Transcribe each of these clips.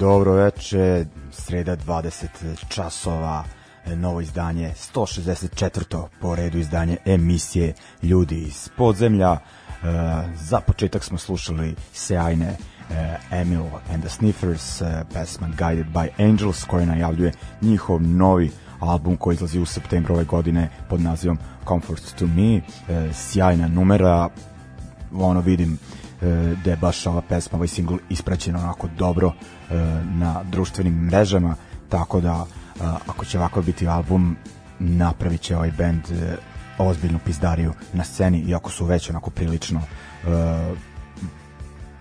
dobro veče, sreda 20 časova, novo izdanje, 164. po redu izdanje emisije Ljudi iz podzemlja. E, za početak smo slušali sjajne e, Emil and the Sniffers, e, pesma Guided by Angels, koja najavljuje njihov novi album koji izlazi u septembru ove godine pod nazivom Comfort to Me, sjajna numera, ono vidim da je baš ova pesma, ovaj singl ispraćena onako dobro E, na društvenim mrežama, tako da e, ako će ovako biti album, napravit će ovaj band e, ozbiljnu pizdariju na sceni, iako su već onako prilično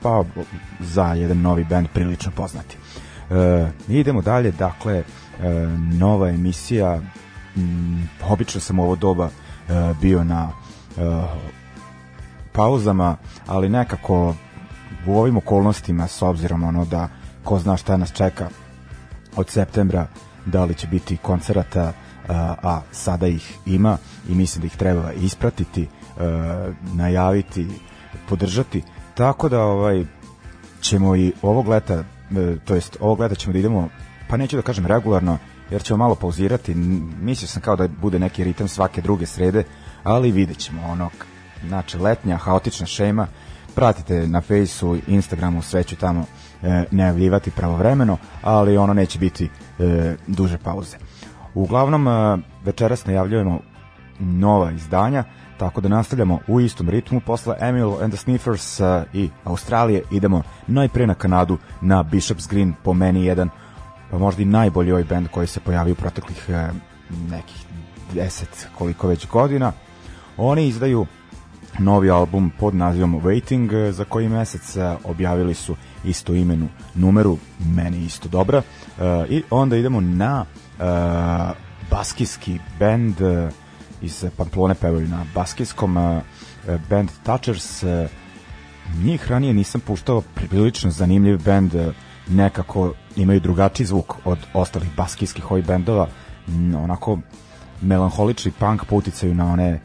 pa za jedan novi band prilično poznati. E, idemo dalje, dakle, nova emisija, obično sam u ovo doba bio na pauzama, ali nekako u ovim okolnostima, s obzirom ono da ko zna šta nas čeka od septembra, da li će biti koncerata, a sada ih ima i mislim da ih treba ispratiti, e, najaviti, podržati. Tako da ovaj ćemo i ovog leta, e, to jest ovog leta ćemo da idemo, pa neću da kažem regularno, jer ćemo malo pauzirati. Mislio sam kao da bude neki ritam svake druge srede, ali vidjet ćemo ono, znači letnja, haotična šema. Pratite na Fejsu, Instagramu, sve ću tamo e, najavljivati pravovremeno, ali ono neće biti e, duže pauze. Uglavnom, e, večeras najavljujemo nova izdanja, tako da nastavljamo u istom ritmu. Posle Emil and the Sniffers e, i Australije idemo najpre na Kanadu, na Bishop's Green, po meni jedan, pa možda i najbolji ovaj band koji se pojavio u proteklih nekih 10 koliko već godina. Oni izdaju novi album pod nazivom Waiting za koji mesec objavili su isto imenu numeru, meni isto dobra. Uh, I onda idemo na uh, baskijski band e, iz Pamplone pevaju na baskijskom uh, band Touchers njih ranije nisam puštao prilično zanimljiv band nekako imaju drugačiji zvuk od ostalih baskijskih ovih bendova onako melanholični punk po na one e,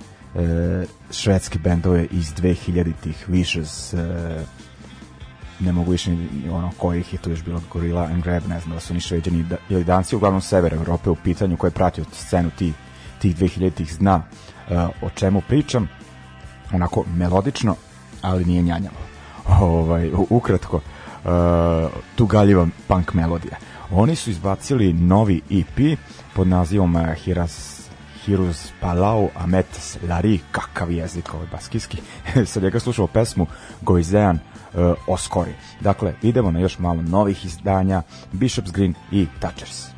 švedske bendove iz 2000-ih Wishes e, ne mogu više ni ono kojih je tu još bilo Gorilla and Grab, ne znam da su ni šveđani da, ili danci, uglavnom sever Evrope u pitanju koje prati od scenu ti, tih 2000-ih zna uh, o čemu pričam, onako melodično, ali nije njanjamo Ovaj, ukratko, uh, tu galjiva punk melodija. Oni su izbacili novi EP pod nazivom uh, Hiras Hirus Palau Ametes Lari, kakav jezik ovaj baskijski. Sad je ga slušao pesmu Goizean, uh, E, oskori. Dakle, idemo na još malo novih izdanja Bishop's Green i Touchers.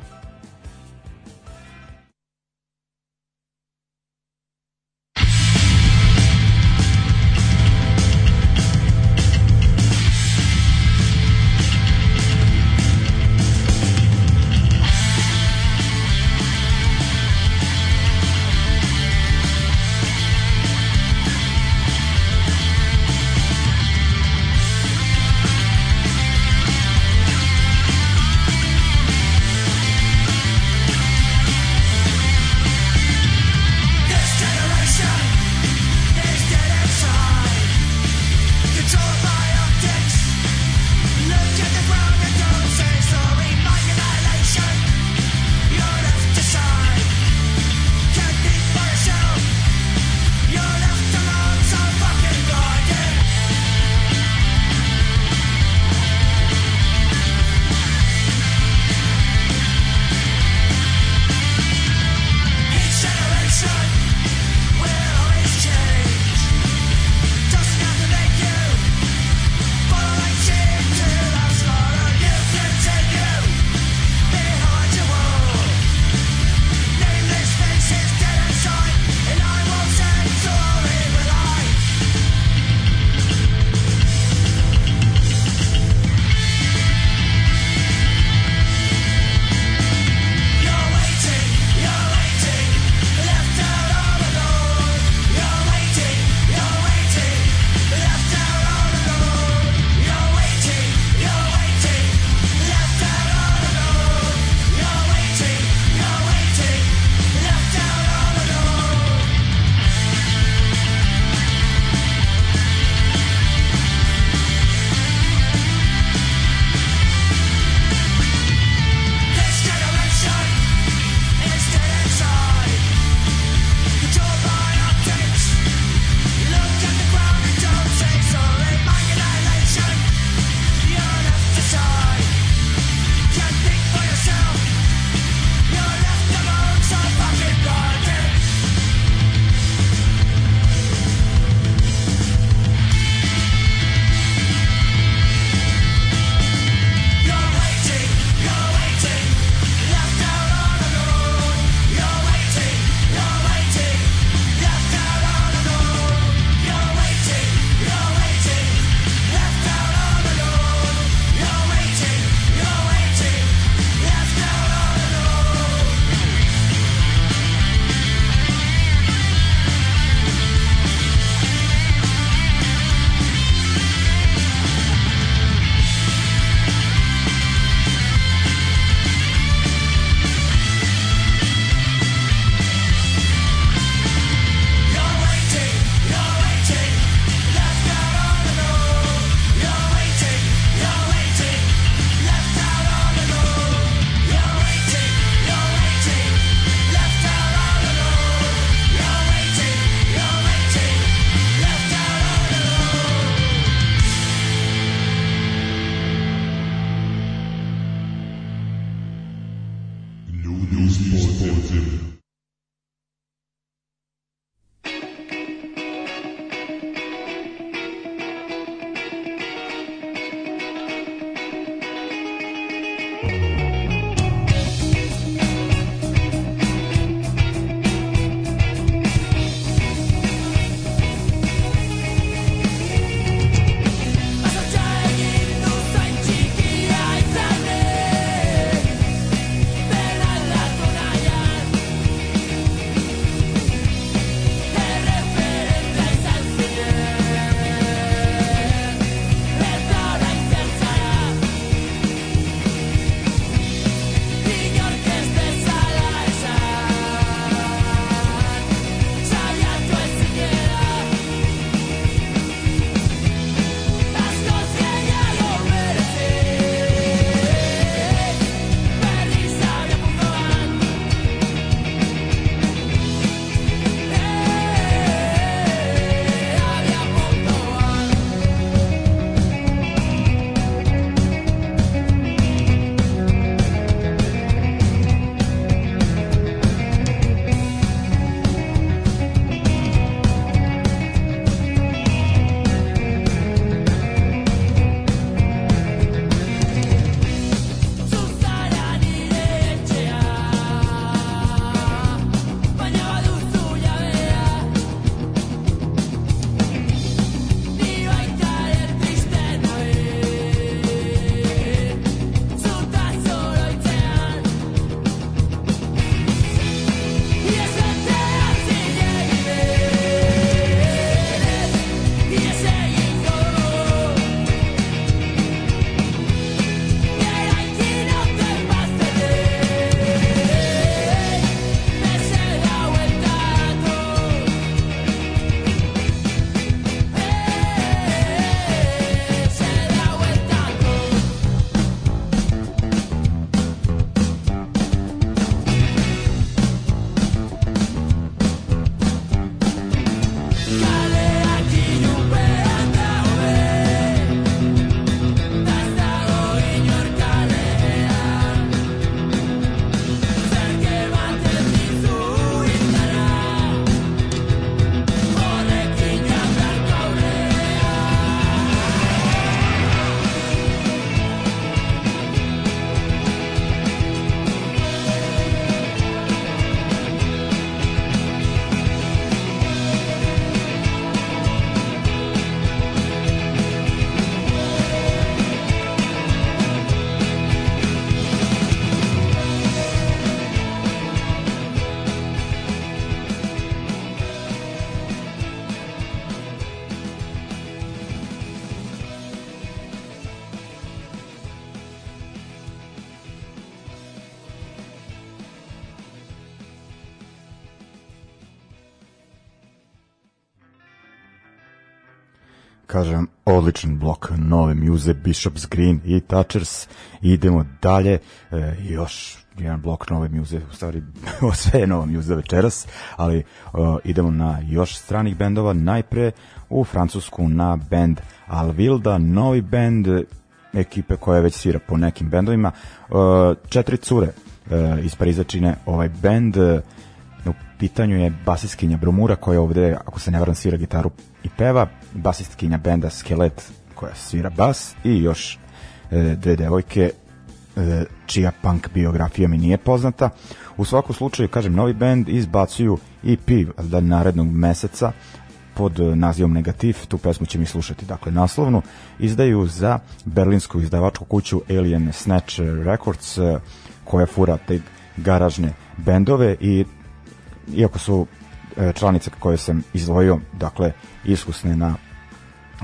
Block, Nove Muse, Bishop's Green i Touchers. Idemo dalje, e, još jedan blok nove muze, u stvari sve je nova muze večeras, ali uh, idemo na još stranih bendova, najpre u Francusku na band Alvilda, novi band ekipe koja već svira po nekim bendovima, uh, četiri cure uh, iz Pariza čine ovaj band, u pitanju je basistkinja Bromura koja ovde, ako se ne varam, svira gitaru i peva, basistkinja benda Skelet koja svira bas i još e, dve devojke e, čija punk biografija mi nije poznata. U svakom slučaju, kažem, novi band izbacuju EP da narednog meseca pod nazivom Negativ, tu pesmu će mi slušati dakle naslovnu, izdaju za berlinsku izdavačku kuću Alien Snatch Records e, koja fura te garažne bendove i iako su e, članice koje sam izdvojio dakle iskusne na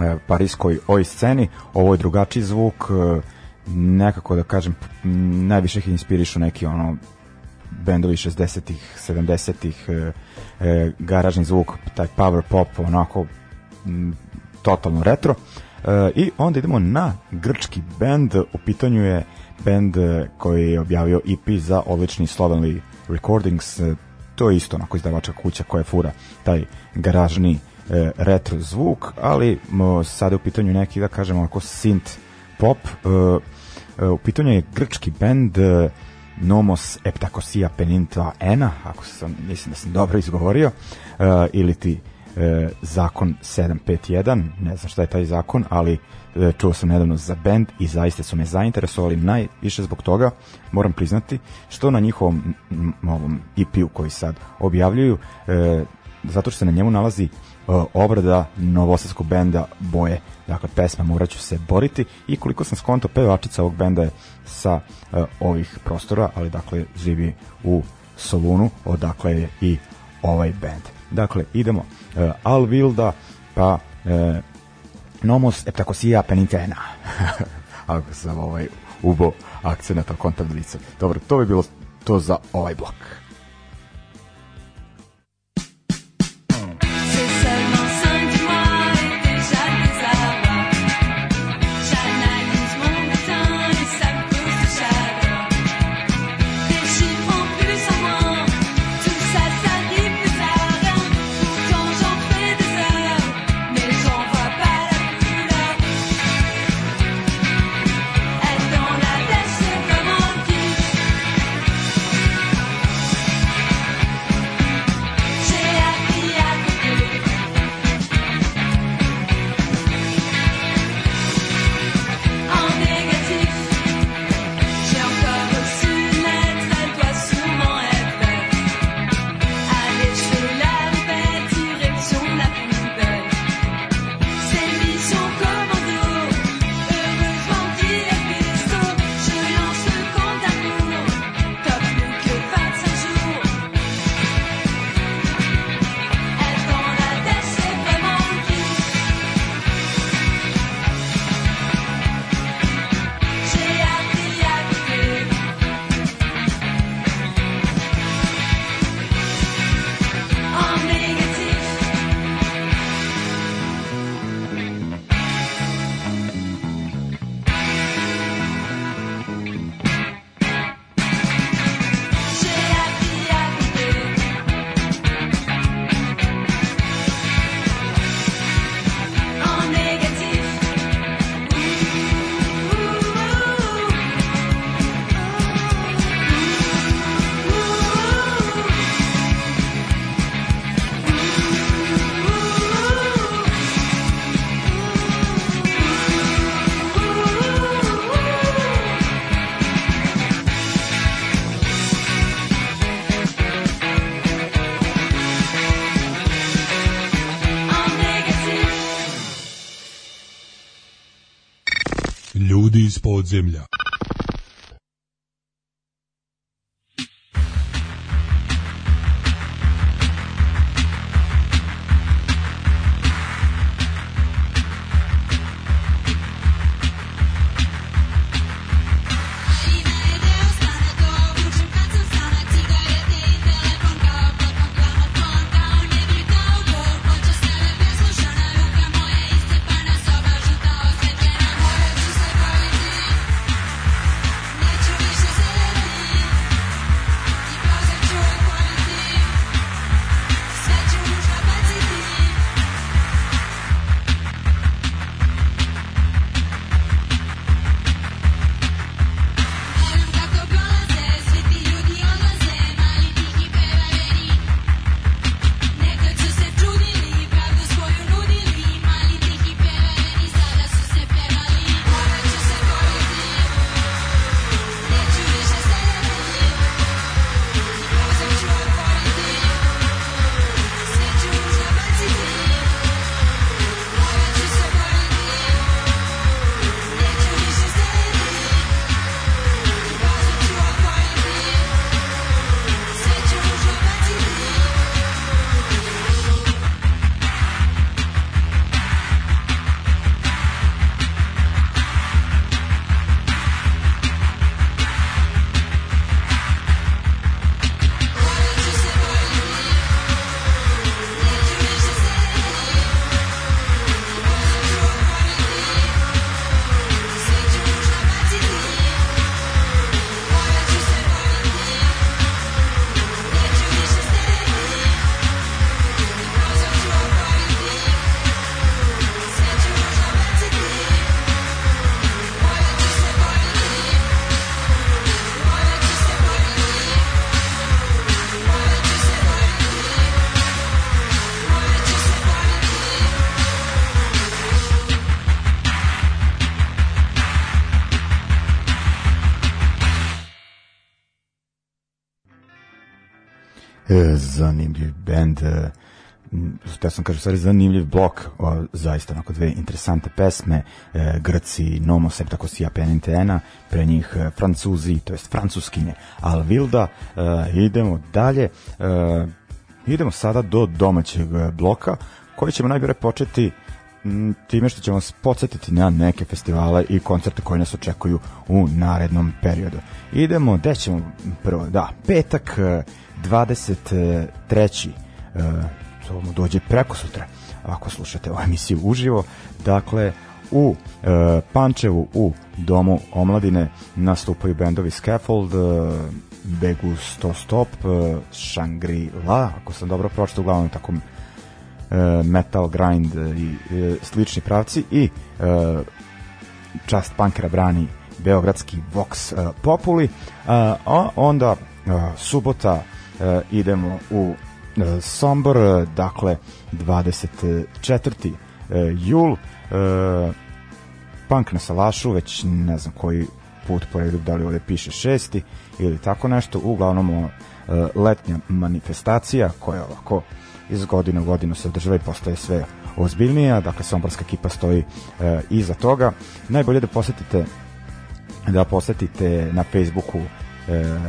E, pariskoj oj sceni. Ovo je drugačiji zvuk, e, nekako da kažem, najviše ih inspirišu neki ono bendovi 60-ih, 70-ih, e, e, garažni zvuk, taj power pop, onako m, totalno retro. E, I onda idemo na grčki bend, u pitanju je bend koji je objavio EP za odlični Slovenly Recordings, to je isto onako izdavača kuća koja fura taj garažni e, retro zvuk, ali mo, sada u pitanju neki, da kažemo, onako synth pop. E, e, u pitanju je grčki bend e, Nomos Eptakosia Peninta Ena, ako sam, mislim da sam dobro izgovorio, e, ili ti e, zakon 751, ne znam šta je taj zakon, ali e, čuo sam nedavno za bend i zaista su me zainteresovali najviše zbog toga, moram priznati, što na njihovom m, ovom EP-u koji sad objavljuju, e, zato što se na njemu nalazi E, obrada novosadskog benda Boje. Dakle, pesma Morat ću se boriti i koliko sam skonto, pevačica ovog benda je sa uh, ovih prostora, ali dakle, živi u Solunu, odakle je i ovaj bend. Dakle, idemo uh, Al Wilda, pa uh, Nomos Eptakosija Penitena. Ako sam ovaj ubo akcenata kontakt lice. Dobro, to bi bilo to za ovaj blok. E, zanimljiv band e, da sam kažem, stvari zanimljiv blok, o, zaista onako dve interesante pesme, e, Grci, Nomo Septakosija Penintena, pre njih e, Francuzi, to jest Francuskinje Alvilda, e, idemo dalje, e, idemo sada do domaćeg bloka, koji ćemo najbolje početi time što ćemo vas podsjetiti na neke festivale i koncerte koji nas očekuju u narednom periodu. Idemo, gde ćemo prvo, da, petak, e, 23. E, to mu dođe preko sutra ako slušate ovu emisiju uživo dakle u e, Pančevu u domu omladine nastupaju bendovi Scaffold e, Begu 100 Stop e, Shangri-La ako sam dobro pročito uglavnom tako e, metal grind i e, slični pravci i e, čast punkera brani beogradski Vox e, Populi e, onda e, subota Eh, idemo u eh, Sombor, dakle 24. Eh, jul Punk na Salašu, već ne znam koji put po da li ovde piše šesti ili tako nešto, uglavnom letnja manifestacija koja ovako iz godine u godinu se održava i postaje sve ozbiljnija, dakle Somborska ekipa stoji e, iza toga. Najbolje da posetite da posetite na Facebooku e,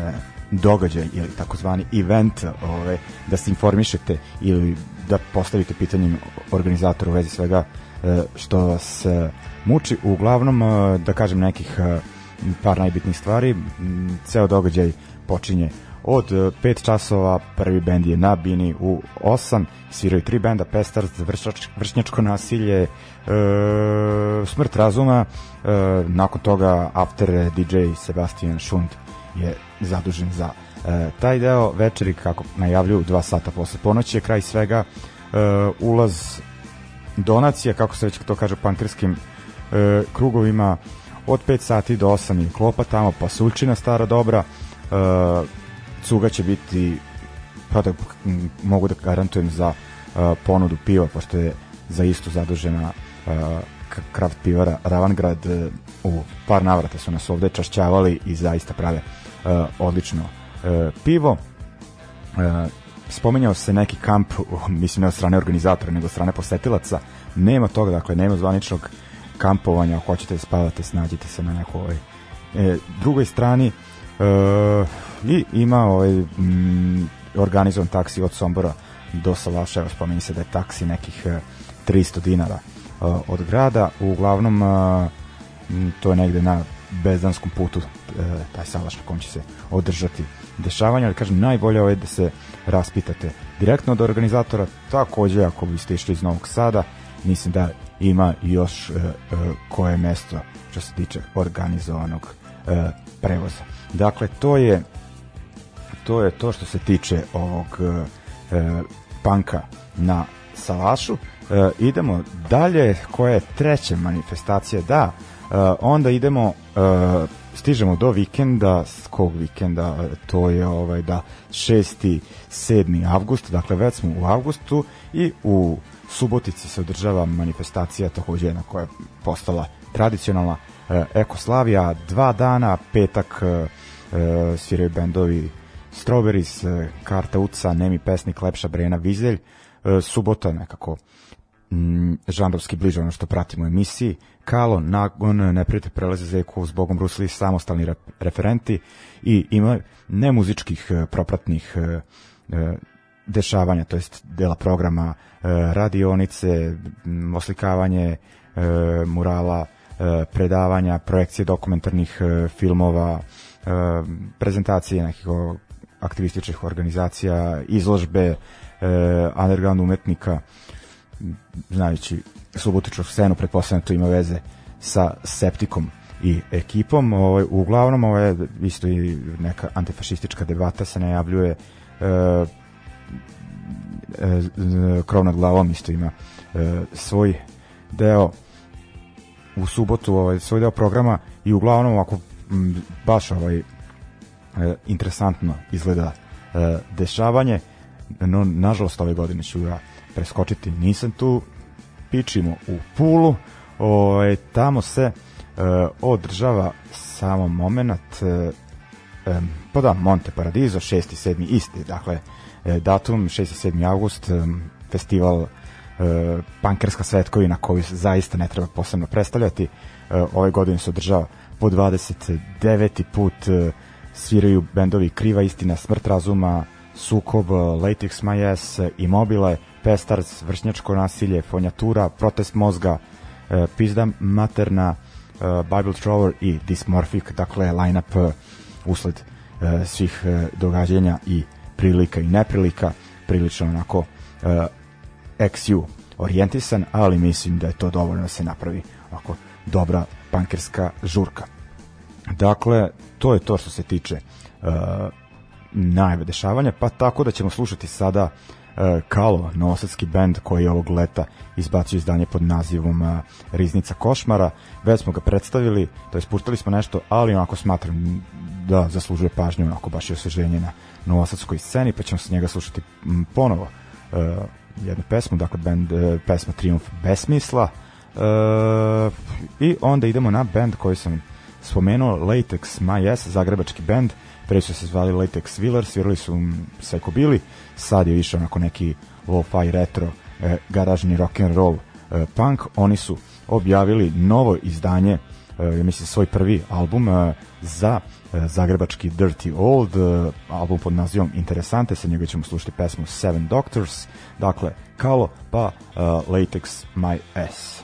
događaj ili takozvani event ove, ovaj, da se informišete ili da postavite pitanje organizatoru u vezi svega eh, što vas eh, muči. Uglavnom, eh, da kažem nekih par najbitnijih stvari, ceo događaj počinje od 5 časova, prvi bend je na Bini u 8, sviraju tri benda, Pestars, Vršnjačko nasilje, e, Smrt razuma, e, nakon toga After DJ Sebastian Šund je zadužen za e, taj deo. Večeri, kako najavljuju, dva sata posle ponoći je kraj svega e, ulaz donacija, kako se već to kaže, pankerskim e, krugovima od 5 sati do 8 je klopa tamo, pasuljčina stara dobra, e, cuga će biti, pa da mogu da garantujem za e, ponudu piva, pošto je za isto zadužena e, velika kraft pivara Ravangrad e, u par navrata su nas ovde čašćavali i zaista prave e, odlično e, pivo spominjao se neki kamp mislim ne od strane organizatora nego od strane posetilaca nema toga, dakle nema zvaničnog kampovanja, ako hoćete da spavate snađite se na nekoj drugoj strani i ima ovaj, m, organizovan taksi od Sombora do Salaša, evo spomeni se da je taksi nekih 300 dinara od grada, uglavnom to je negde na Bezdanskom putu e, taj salaš na kom će se održati dešavanja, ali kažem najbolje je da se raspitate direktno od organizatora, takođe ako biste išli iz Novog Sada, mislim da ima još e, e, koje mesto što se tiče organizovanog prevoza. Dakle, to je to je to što se tiče ovog e, panka na Salašu. E, idemo dalje, koja je treća manifestacija, da, e, onda idemo, e, stižemo do vikenda, s kog vikenda, e, to je ovaj, da, 6. 7. avgust, dakle već smo u avgustu i u Subotici se održava manifestacija takođe jedna koja je postala tradicionalna e, Ekoslavija, dva dana, petak e, e sviraju bendovi Strawberries, e, Karta Uca, Nemi Pesnik, Lepša Brena, Vizelj, subota nekako mm, žanrovski bliže ono što pratimo u emisiji. Kalo, Nagon, Neprijatelj prelaze za Eku, Zbogom Rusli, samostalni rep, referenti i ima nemuzičkih e, propratnih e, e, dešavanja, to jest dela programa, e, radionice, oslikavanje murala, predavanja, projekcije dokumentarnih filmova, prezentacije nekih aktivističkih organizacija, izložbe e, underground umetnika znajući subotičku scenu, pretpostavljam da to ima veze sa Septikom i ekipom. Ovaj, uglavnom, ovo je isto i neka antifašistička debata se najavljuje e, e, krov nad glavom isto ima e, svoj deo u subotu ovaj, svoj deo programa i uglavnom ovako m, baš ovaj, e, interesantno izgleda e, dešavanje no nažalost ove godine ću ja preskočiti nisam tu, pičimo u Pulu, ovaj, tamo se e, održava samo moment e, pa da, Monte Paradiso 6. i 7. isti, dakle e, datum 6. i 7. august festival e, pankerska svetkovina koju zaista ne treba posebno predstavljati e, ove godine se održava po 29. put sviraju bendovi Kriva istina, Smrt razuma Sukob, Latex My Ass, Immobile Pestars, Vršnjačko nasilje, Fonjatura, Protest mozga, e, Pizda materna, e, Bible Thrower i Dismorphic, dakle line-up e, usled e, svih e, događanja i prilika i neprilika, prilično onako e, XU orijentisan, ali mislim da je to dovoljno da se napravi ovako dobra pankerska žurka. Dakle, to je to što se tiče e, najave dešavanja, pa tako da ćemo slušati sada uh, Eh, Kalo, novosadski band koji je ovog leta izbacio izdanje pod nazivom eh, Riznica košmara. Već smo ga predstavili, to je spurtali smo nešto, ali onako smatram da zaslužuje pažnju, onako baš je osveženje na novosadskoj sceni, pa ćemo se njega slušati ponovo eh, jednu pesmu, dakle band, pesma Triumf besmisla, Uh, i onda idemo na band koji sam spomenuo Latex My Yes, zagrebački band, pre su se zvali Latex Wheeler, svirali su Seko Psychobili, sad je više onako neki lo-fi retro, e, garažni rock and roll e, punk, oni su objavili novo izdanje, e, ja mislim svoj prvi album e, za e, zagrebački Dirty Old, e, album pod nazivom Interesante, sa njega ćemo slušati pesmu Seven Doctors, dakle, Kalo, pa e, Latex My S.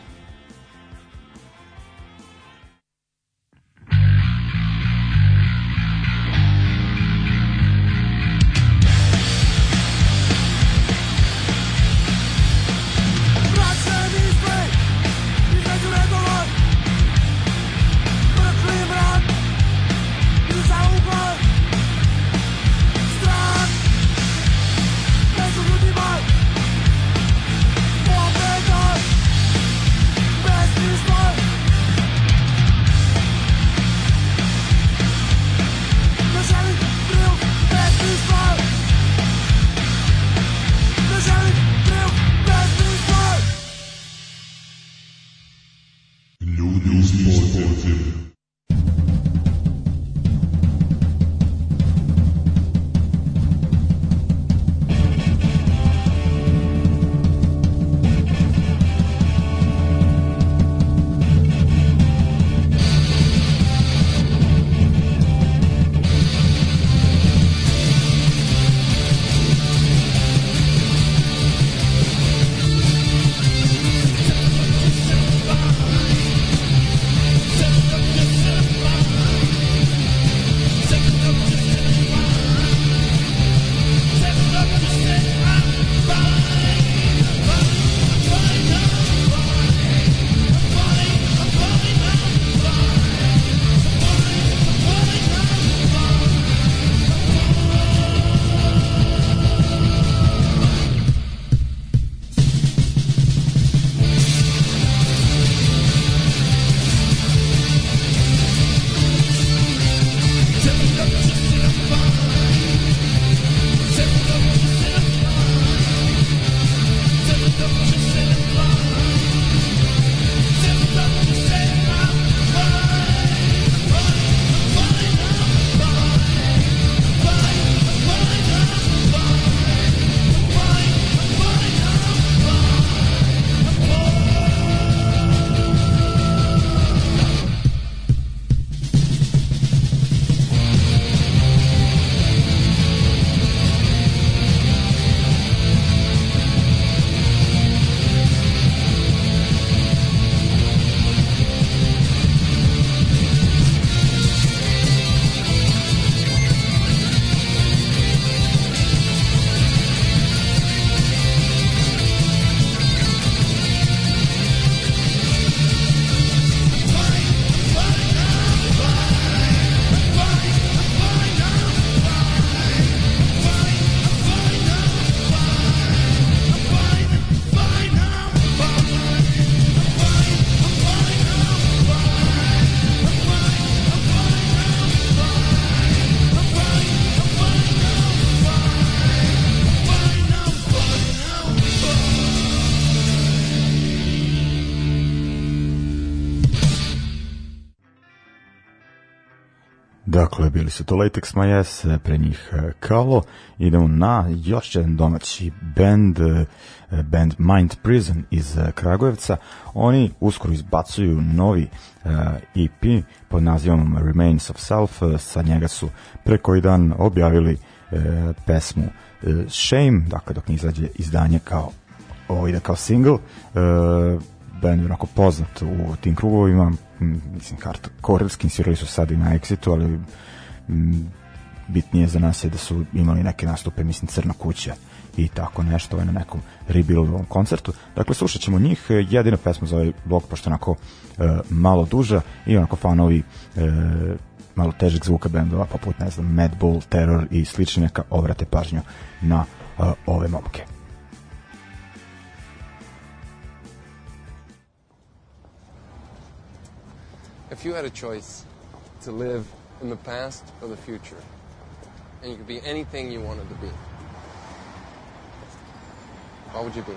bili su to Latex Majes, pre njih e, Kalo. Idemo na još jedan domaći band, e, band Mind Prison iz e, Kragujevca. Oni uskoro izbacuju novi EP pod nazivom Remains of Self. Sa njega su pre koji dan objavili pesmu Shame, dakle dok ne izađe izdanje kao ovo ide kao single, band je onako poznat u tim krugovima, mislim, korevski insirali su sad i na Exitu, ali Mm, bitnije za nas je da su imali neke nastupe, mislim Crna kuća i tako nešto ovaj, na nekom rebuildovom koncertu. Dakle, slušat ćemo njih, jedina pesma za ovaj blog, pošto je onako e, malo duža i onako fanovi e, malo težeg zvuka bendova, poput, ne znam, Madball, Terror i slične, neka obrate pažnju na e, ove momke. If you had a choice to live in the past or the future. And you could be anything you wanted to be. What would you be?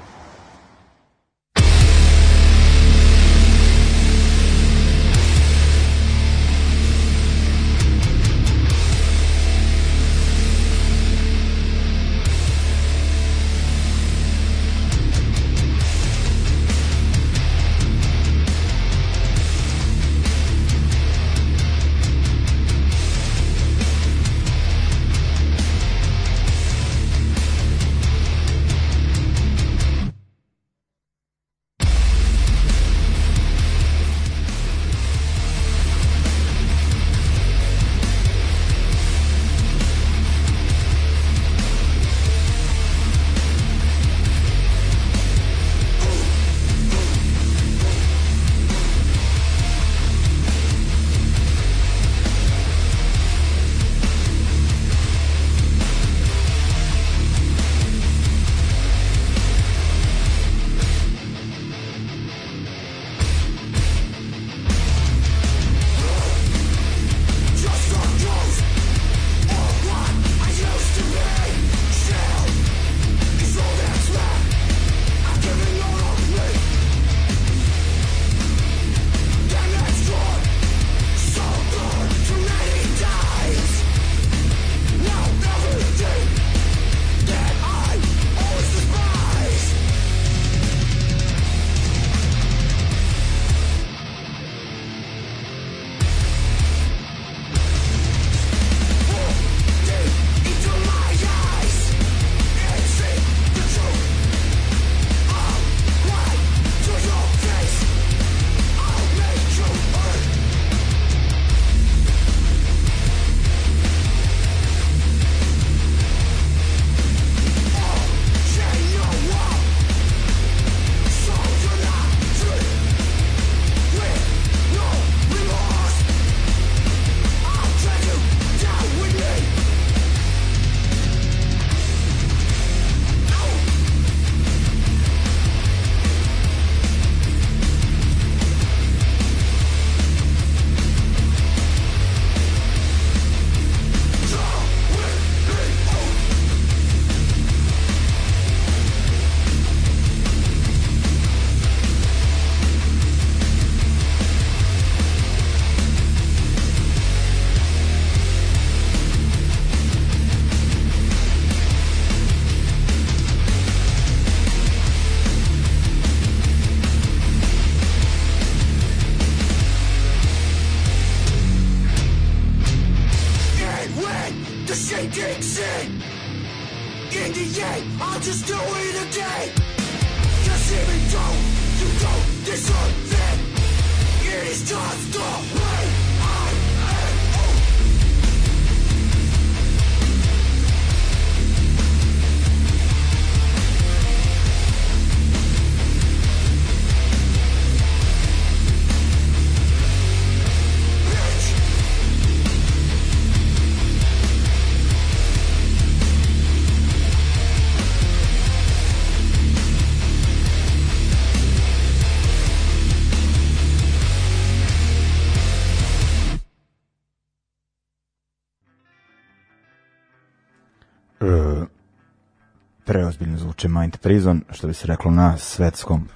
preozbiljno zvuče Mind Prison, što bi se reklo na svetskom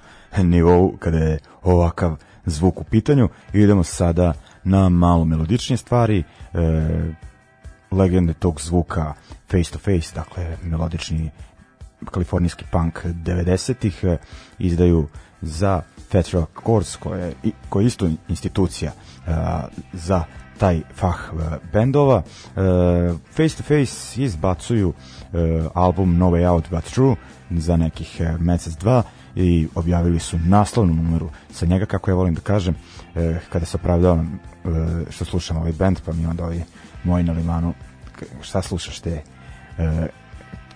nivou kada je ovakav zvuk u pitanju. I idemo sada na malo melodičnije stvari, e, legende tog zvuka Face to Face, dakle melodični kalifornijski punk 90-ih, e, izdaju za Fat Rock Course, koja je, koja je isto institucija e, za taj fah e, bendova. E, face to Face izbacuju Eh, album No Way Out But True za nekih eh, mesec dva i objavili su naslovnu numeru sa njega kako ja volim da kažem eh, kada se opravdavam što slušam ovaj band pa mi onda ovi moji na limanu šta slušaš te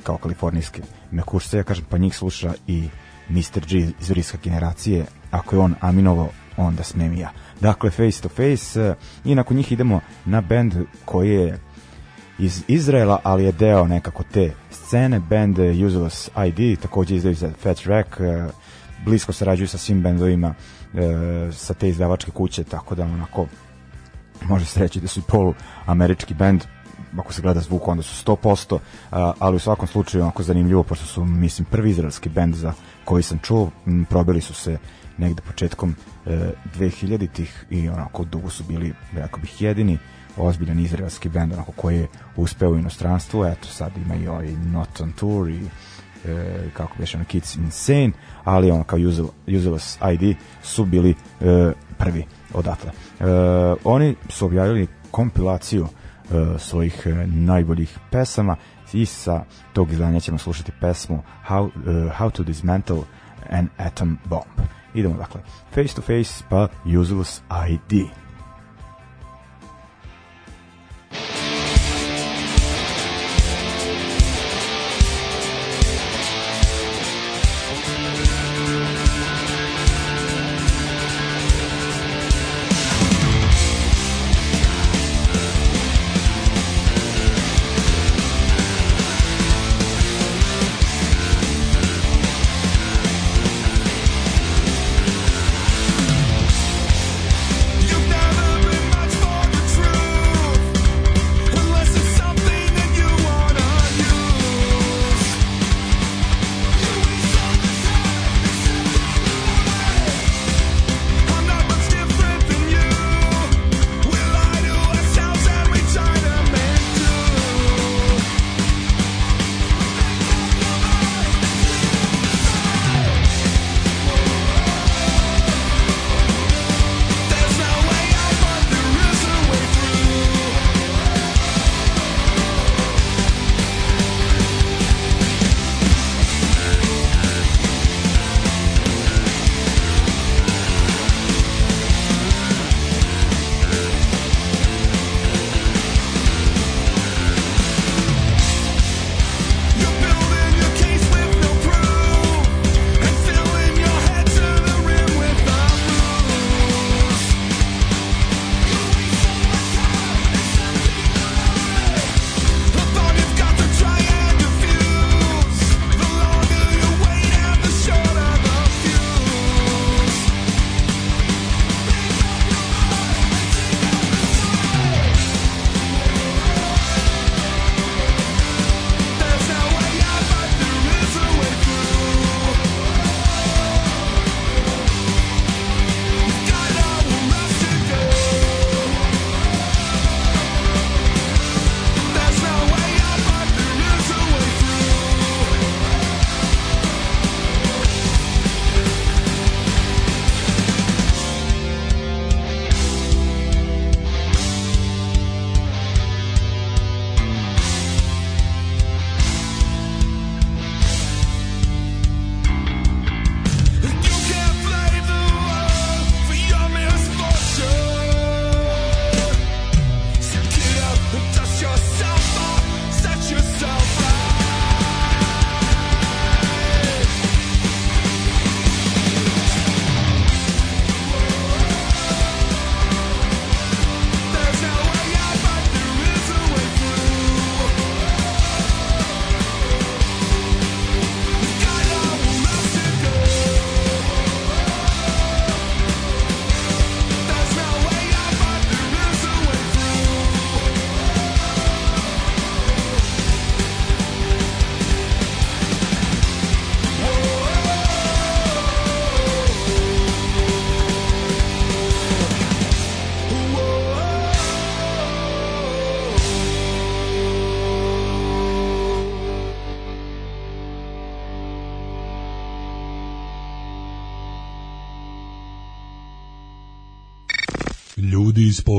kao kalifornijski me kurse ja kažem pa njih sluša i Mr. G iz vriska generacije ako je on aminovao onda smem ja dakle face to face i nakon njih idemo na band koji je iz Izraela, ali je deo nekako te scene. Band Useless ID takođe izdaju za Fat Track, e, blisko sarađuju sa svim bendovima e, sa te izdavačke kuće, tako da onako može se reći da su i polu američki band ako se gleda zvuk onda su 100%, e, ali u svakom slučaju onako zanimljivo, pošto su, mislim, prvi izraelski bend za koji sam čuo, probili su se negde početkom 2000-ih i onako dugo su bili, rekao bih, jedini ozbiljan izraelski bend onako koji je uspeo u inostranstvu eto sad ima i ovaj Not on Tour i e, kako beše ono Kids Insane ali ono kao Useless, useless ID su bili e, prvi odatle e, oni su objavili kompilaciju e, svojih e, najboljih pesama i sa tog izdanja ćemo slušati pesmu How, uh, How to Dismantle an Atom Bomb idemo dakle face to face pa Useless ID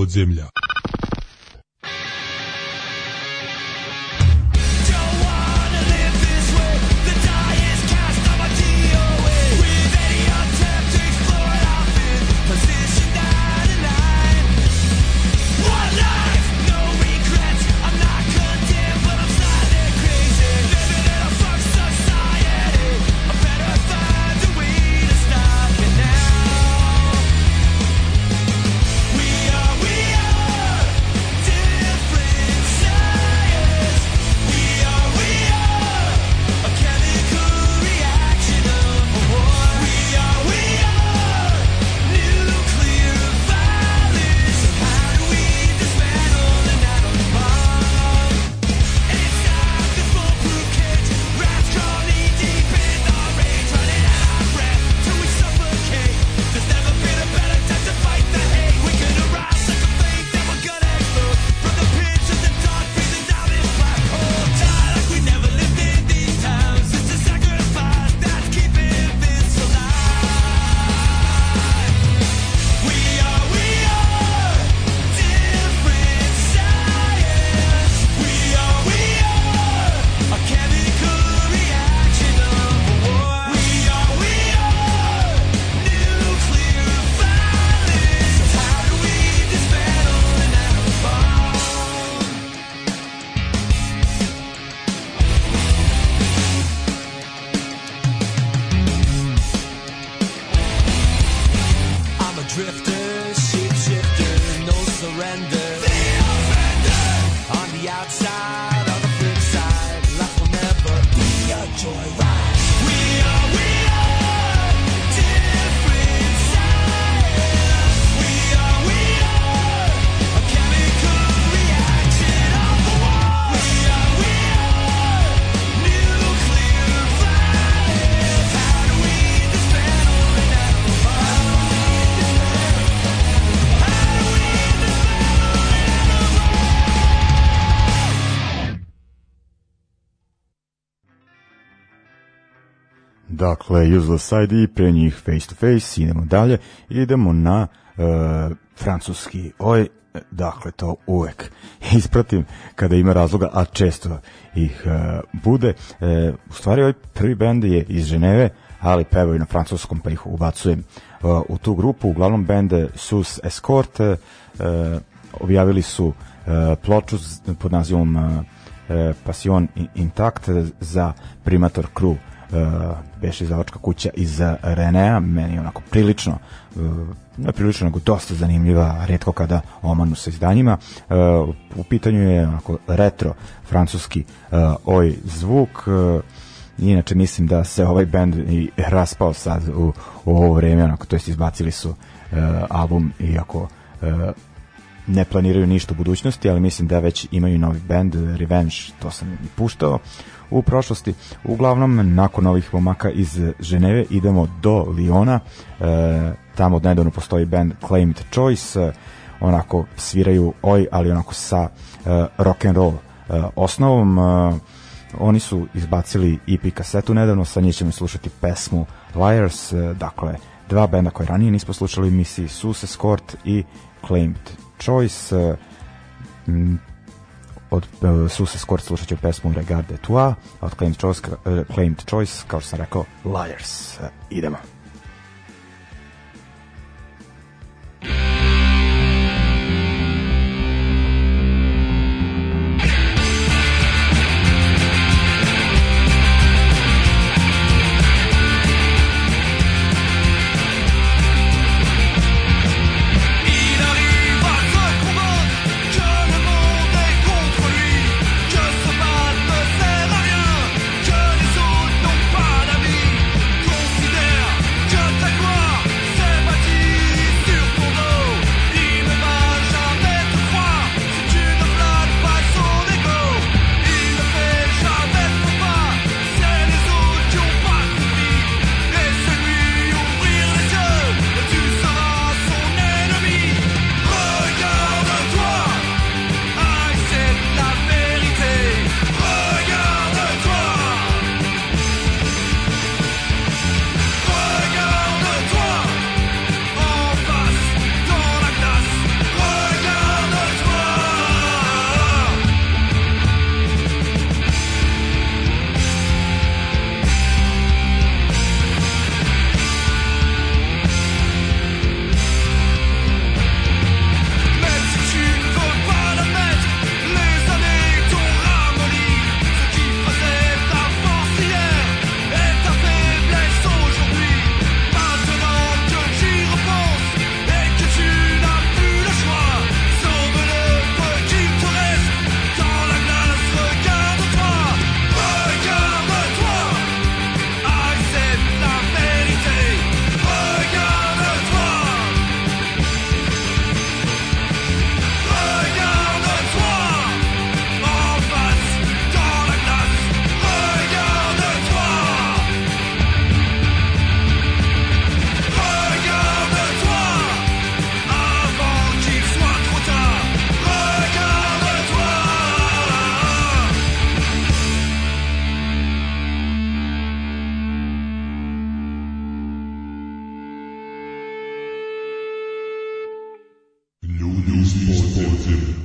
podzemlja. dakle Useless Side i pre njih Face to Face, idemo dalje, idemo na e, francuski, oj, dakle to uvek ispratim kada ima razloga, a često ih e, bude, e, u stvari ovaj prvi bend je iz Ženeve, ali pevaju na francuskom pa ih ubacujem e, u tu grupu, uglavnom bende Sus Escort, e, objavili su e, ploču pod nazivom e, e Passion Intact za Primator Crew Eh, beše izdavačka kuća iz eh, Renea, meni je onako prilično eh, ne prilično, nego dosta zanimljiva, redko kada omanu sa izdanjima. U pitanju je onako retro francuski oj zvuk, inače mislim da se ovaj bend i raspao sad u, u ovo vreme, onako, to jest izbacili su uh, album, iako uh, ne planiraju ništa u budućnosti, ali mislim da već imaju novi bend Revenge, to sam i puštao. Uh, u prošlosti. Uglavnom, nakon ovih momaka iz Ženeve idemo do Liona, e, tamo odnedavno postoji band Claimed Choice, e, onako sviraju oj, ali onako sa e, rock and roll e, osnovom. E, oni su izbacili EP kasetu nedavno, sa njih ćemo slušati pesmu Liars, e, dakle, dva benda koje ranije nismo slušali u emisiji Suicide Court i Claimed Choice. E, od uh, e, Susa Skort slušat ću pesmu Regarde Toi, od Claimed Choice, uh, Claimed Choice, kao što sam rekao, Liars. Uh, idemo. News Positive.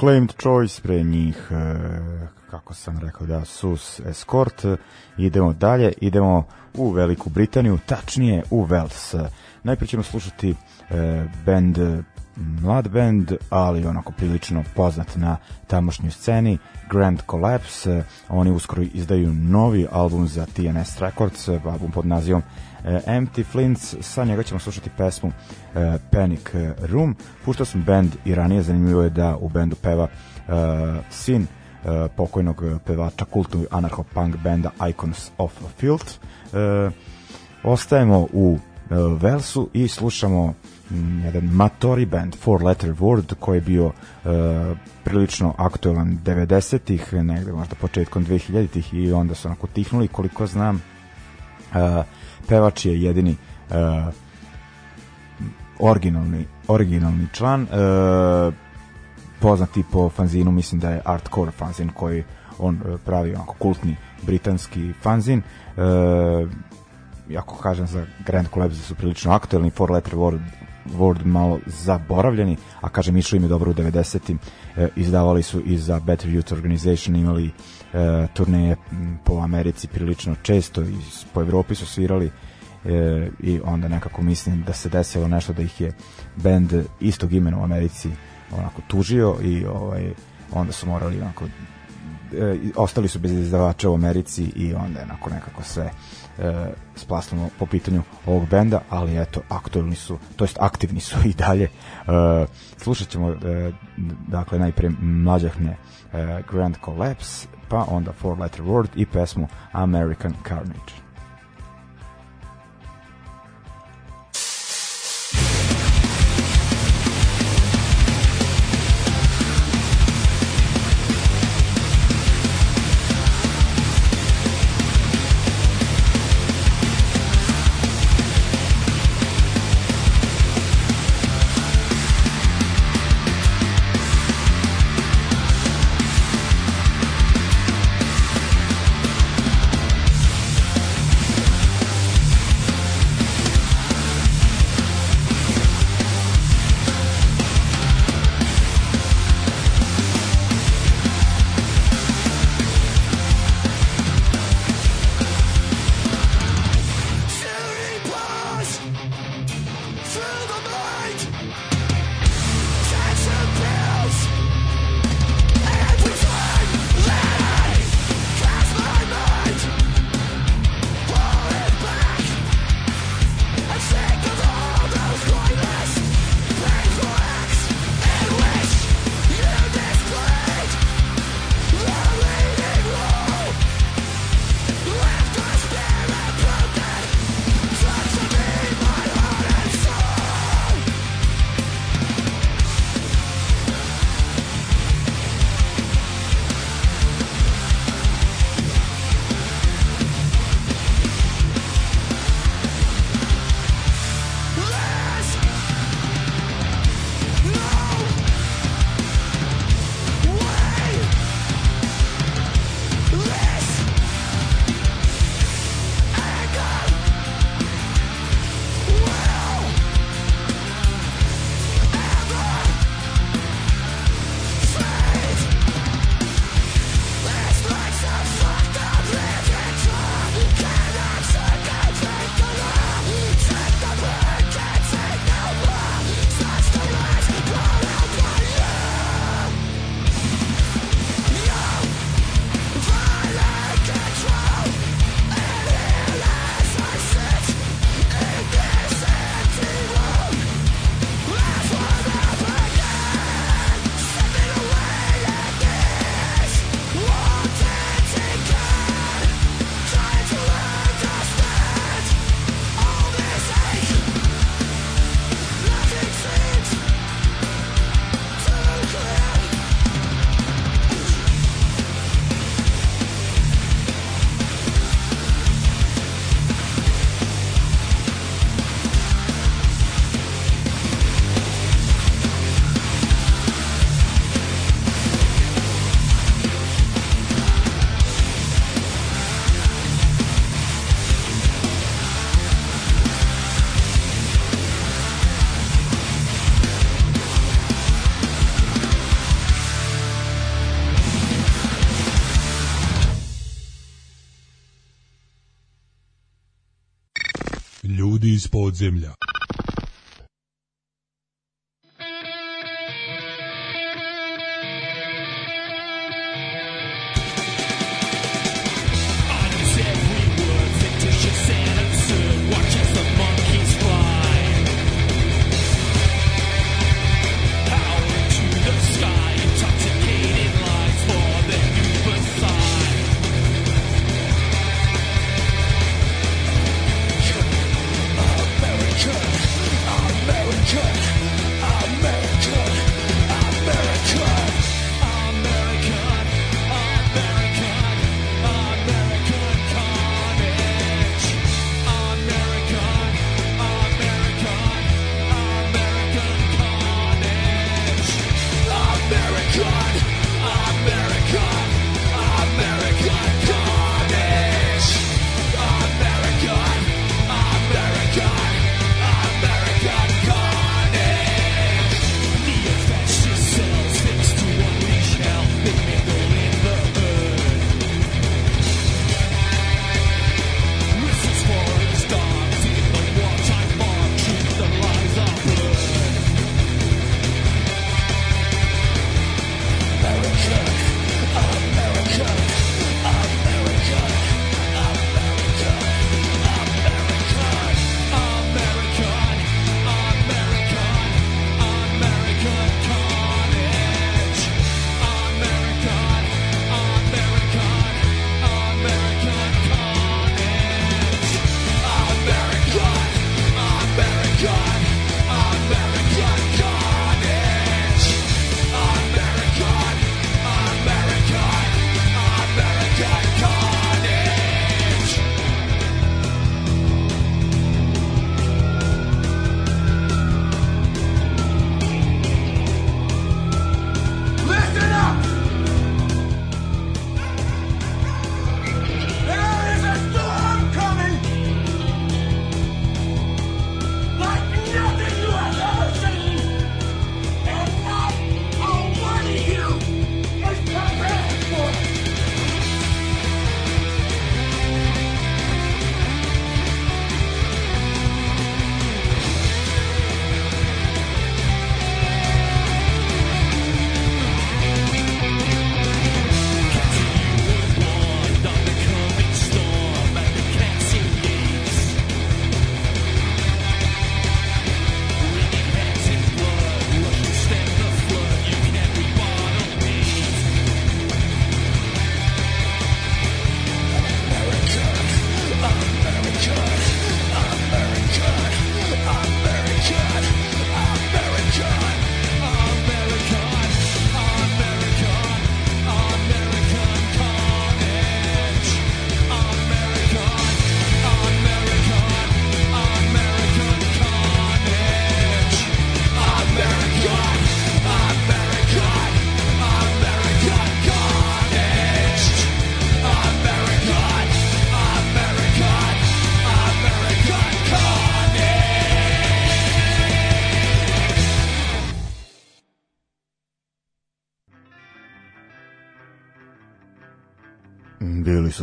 Claimed Choice, pre njih, e, kako sam rekao, da, Sus Escort. Idemo dalje, idemo u Veliku Britaniju, tačnije u Wales. Najprije ćemo slušati e, band mlad band, ali onako prilično poznat na tamošnjoj sceni, Grand Collapse. Oni uskoro izdaju novi album za TNS Records, album pod nazivom e, Empty Flints. Sa njega ćemo slušati pesmu E, Panic Room. Puštao sam bend i ranije, zanimljivo je da u bendu peva e, sin e, pokojnog pevača kultnog anarcho-punk benda Icons of Field. Ostajemo u Velsu i slušamo mm, jedan Matori band Four Letter Word koji je bio e, prilično aktuelan 90-ih, negde možda početkom 2000-ih i onda su onako tihnuli koliko znam e, pevač je jedini e, originalni, originalni član, e, poznati po fanzinu, mislim da je Artcore fanzin koji on e, pravi onako kultni britanski fanzin. E, jako kažem za Grand Collapse da su prilično aktuelni, Four Letter Word Word malo zaboravljeni, a kažem išlo im je dobro u 90-im, e, izdavali su i za Better Youth Organization, imali e, turneje po Americi prilično često i po Evropi su svirali e, i onda nekako mislim da se desilo nešto da ih je bend istog imena u Americi onako tužio i ovaj onda su morali onako e, ostali su bez izdavača u Americi i onda je onako nekako sve e, splasnulo po pitanju ovog benda, ali eto, aktualni su, to jest aktivni su i dalje. E, slušat ćemo, e, dakle, najpre mlađahne e, Grand Collapse, pa onda Four Letter Word i pesmu American Carnage. земля.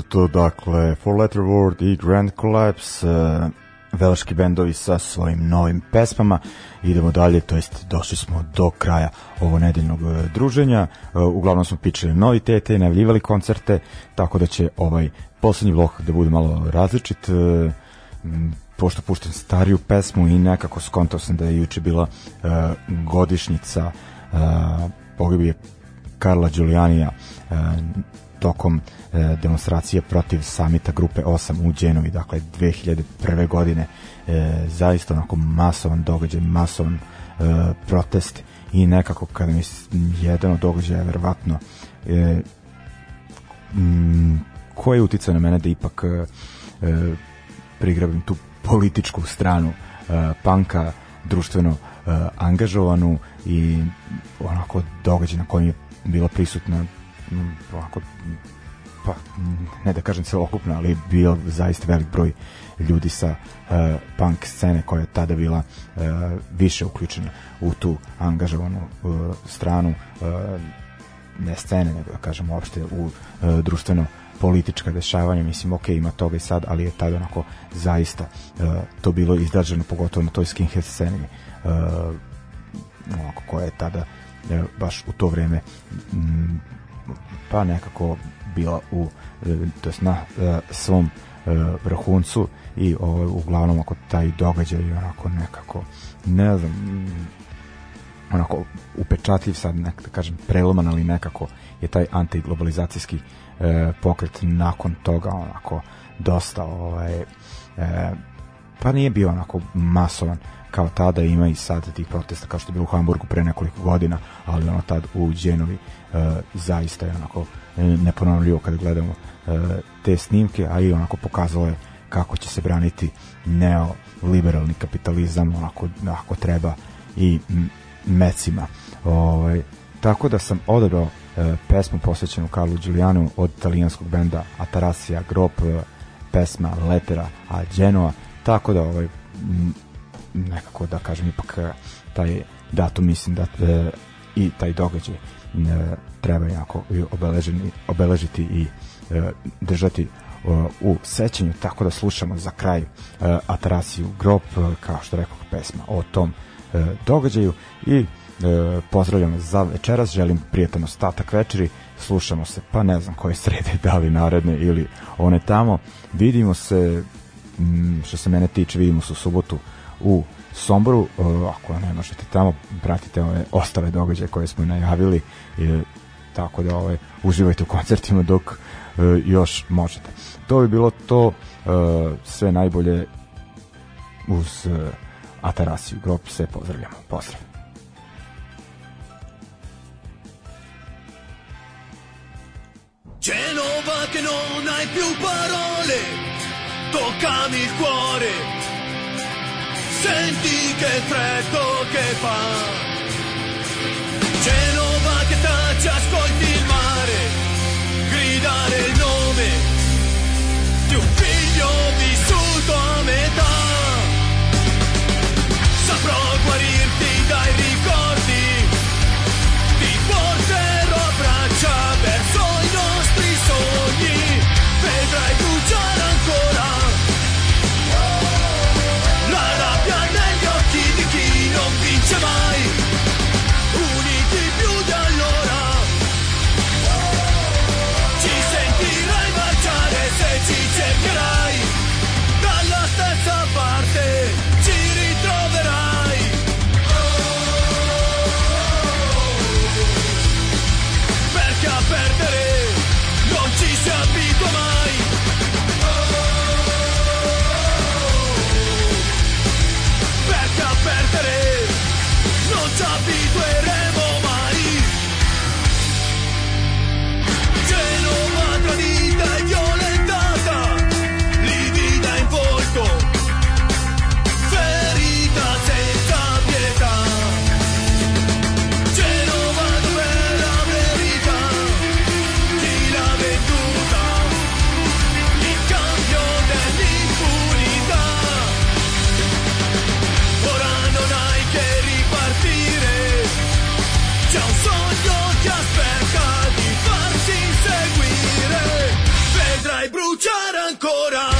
eto dakle Four Letter Word i Grand Collapse e, velški bendovi sa svojim novim pesmama idemo dalje, to jest došli smo do kraja ovo nedeljnog e, druženja e, uglavnom smo pičili novitete i najavljivali koncerte, tako da će ovaj poslednji blok da bude malo različit e, pošto puštam stariju pesmu i nekako skontao sam da je juče bila e, godišnjica e, pogibije Karla Đulijanija e, tokom e, demonstracije protiv samita grupe 8 u Dženovi, dakle 2001. godine e, zaista onako masovan događaj, masovan e, protest i nekako kada mi jedan od događaja verovatno e, koji je uticao na mene da ipak e, e, prigrabim tu političku stranu e, panka društveno e, angažovanu i onako događaj na kojem je bila prisutna Mm, ovako pa ne da kažem celokupno, ali bio zaista velik broj ljudi sa uh, punk scene koja je tada bila uh, više uključena u tu angažovanu uh, stranu ne scene, nego da kažem uopšte u društveno politička dešavanja, mislim ok ima toga i sad, ali je tada onako zaista to bilo izdraženo pogotovo na toj skinhead sceni onako koja je tada baš u to vreme pa nekako bila u e, to jest na e, svom e, vrhuncu i ovaj, uglavnom ako taj događaj je onako nekako ne znam mm, onako upečatljiv sad nek, da kažem preloman ali nekako je taj antiglobalizacijski e, pokret nakon toga onako dosta ovaj e, pa nije bio onako masovan kao tada ima i sad tih protesta kao što je bilo u Hamburgu pre nekoliko godina ali ono tad u Đenovi E, zaista je onako e, neponovljivo kada gledamo e, te snimke, a i onako pokazalo je kako će se braniti neoliberalni kapitalizam onako ako treba i mecima. Ovaj, tako da sam odabrao pesmu posvećenu Karlu Giulianu od talijanskog benda Atarasija Grop, pesma Letera a Genoa, tako da ovaj, nekako da kažem ipak taj datum mislim da e, i taj događaj E, treba jako obeležiti i e, držati e, u sećanju, tako da slušamo za kraj Atarasiju grob, kao što rekao pesma o tom događaju i pozdravljam za večeras, želim prijetan ostatak večeri, slušamo se, pa ne znam koje srede, da li naredne ili one tamo, vidimo se što se mene tiče, vidimo se u subotu u Somboru, e, ako ne možete tamo, pratite ove ostale događaje koje smo najavili, e, tako da ovaj, uživajte u koncertima dok e, još možete. To bi bilo to sve najbolje uz Atarasiju Grob se pozdravljamo. Pozdrav! Genova che non hai più parole, toccami il cuore, senti che freddo che fa ancora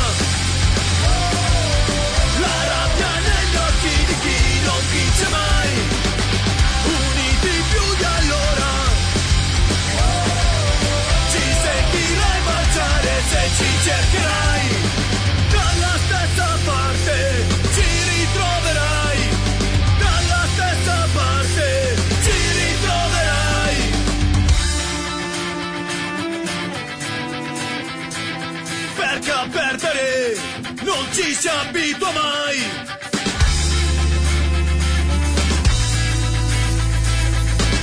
ci abitua mai.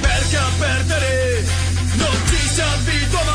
Perché a perdere non ci si abitua mai.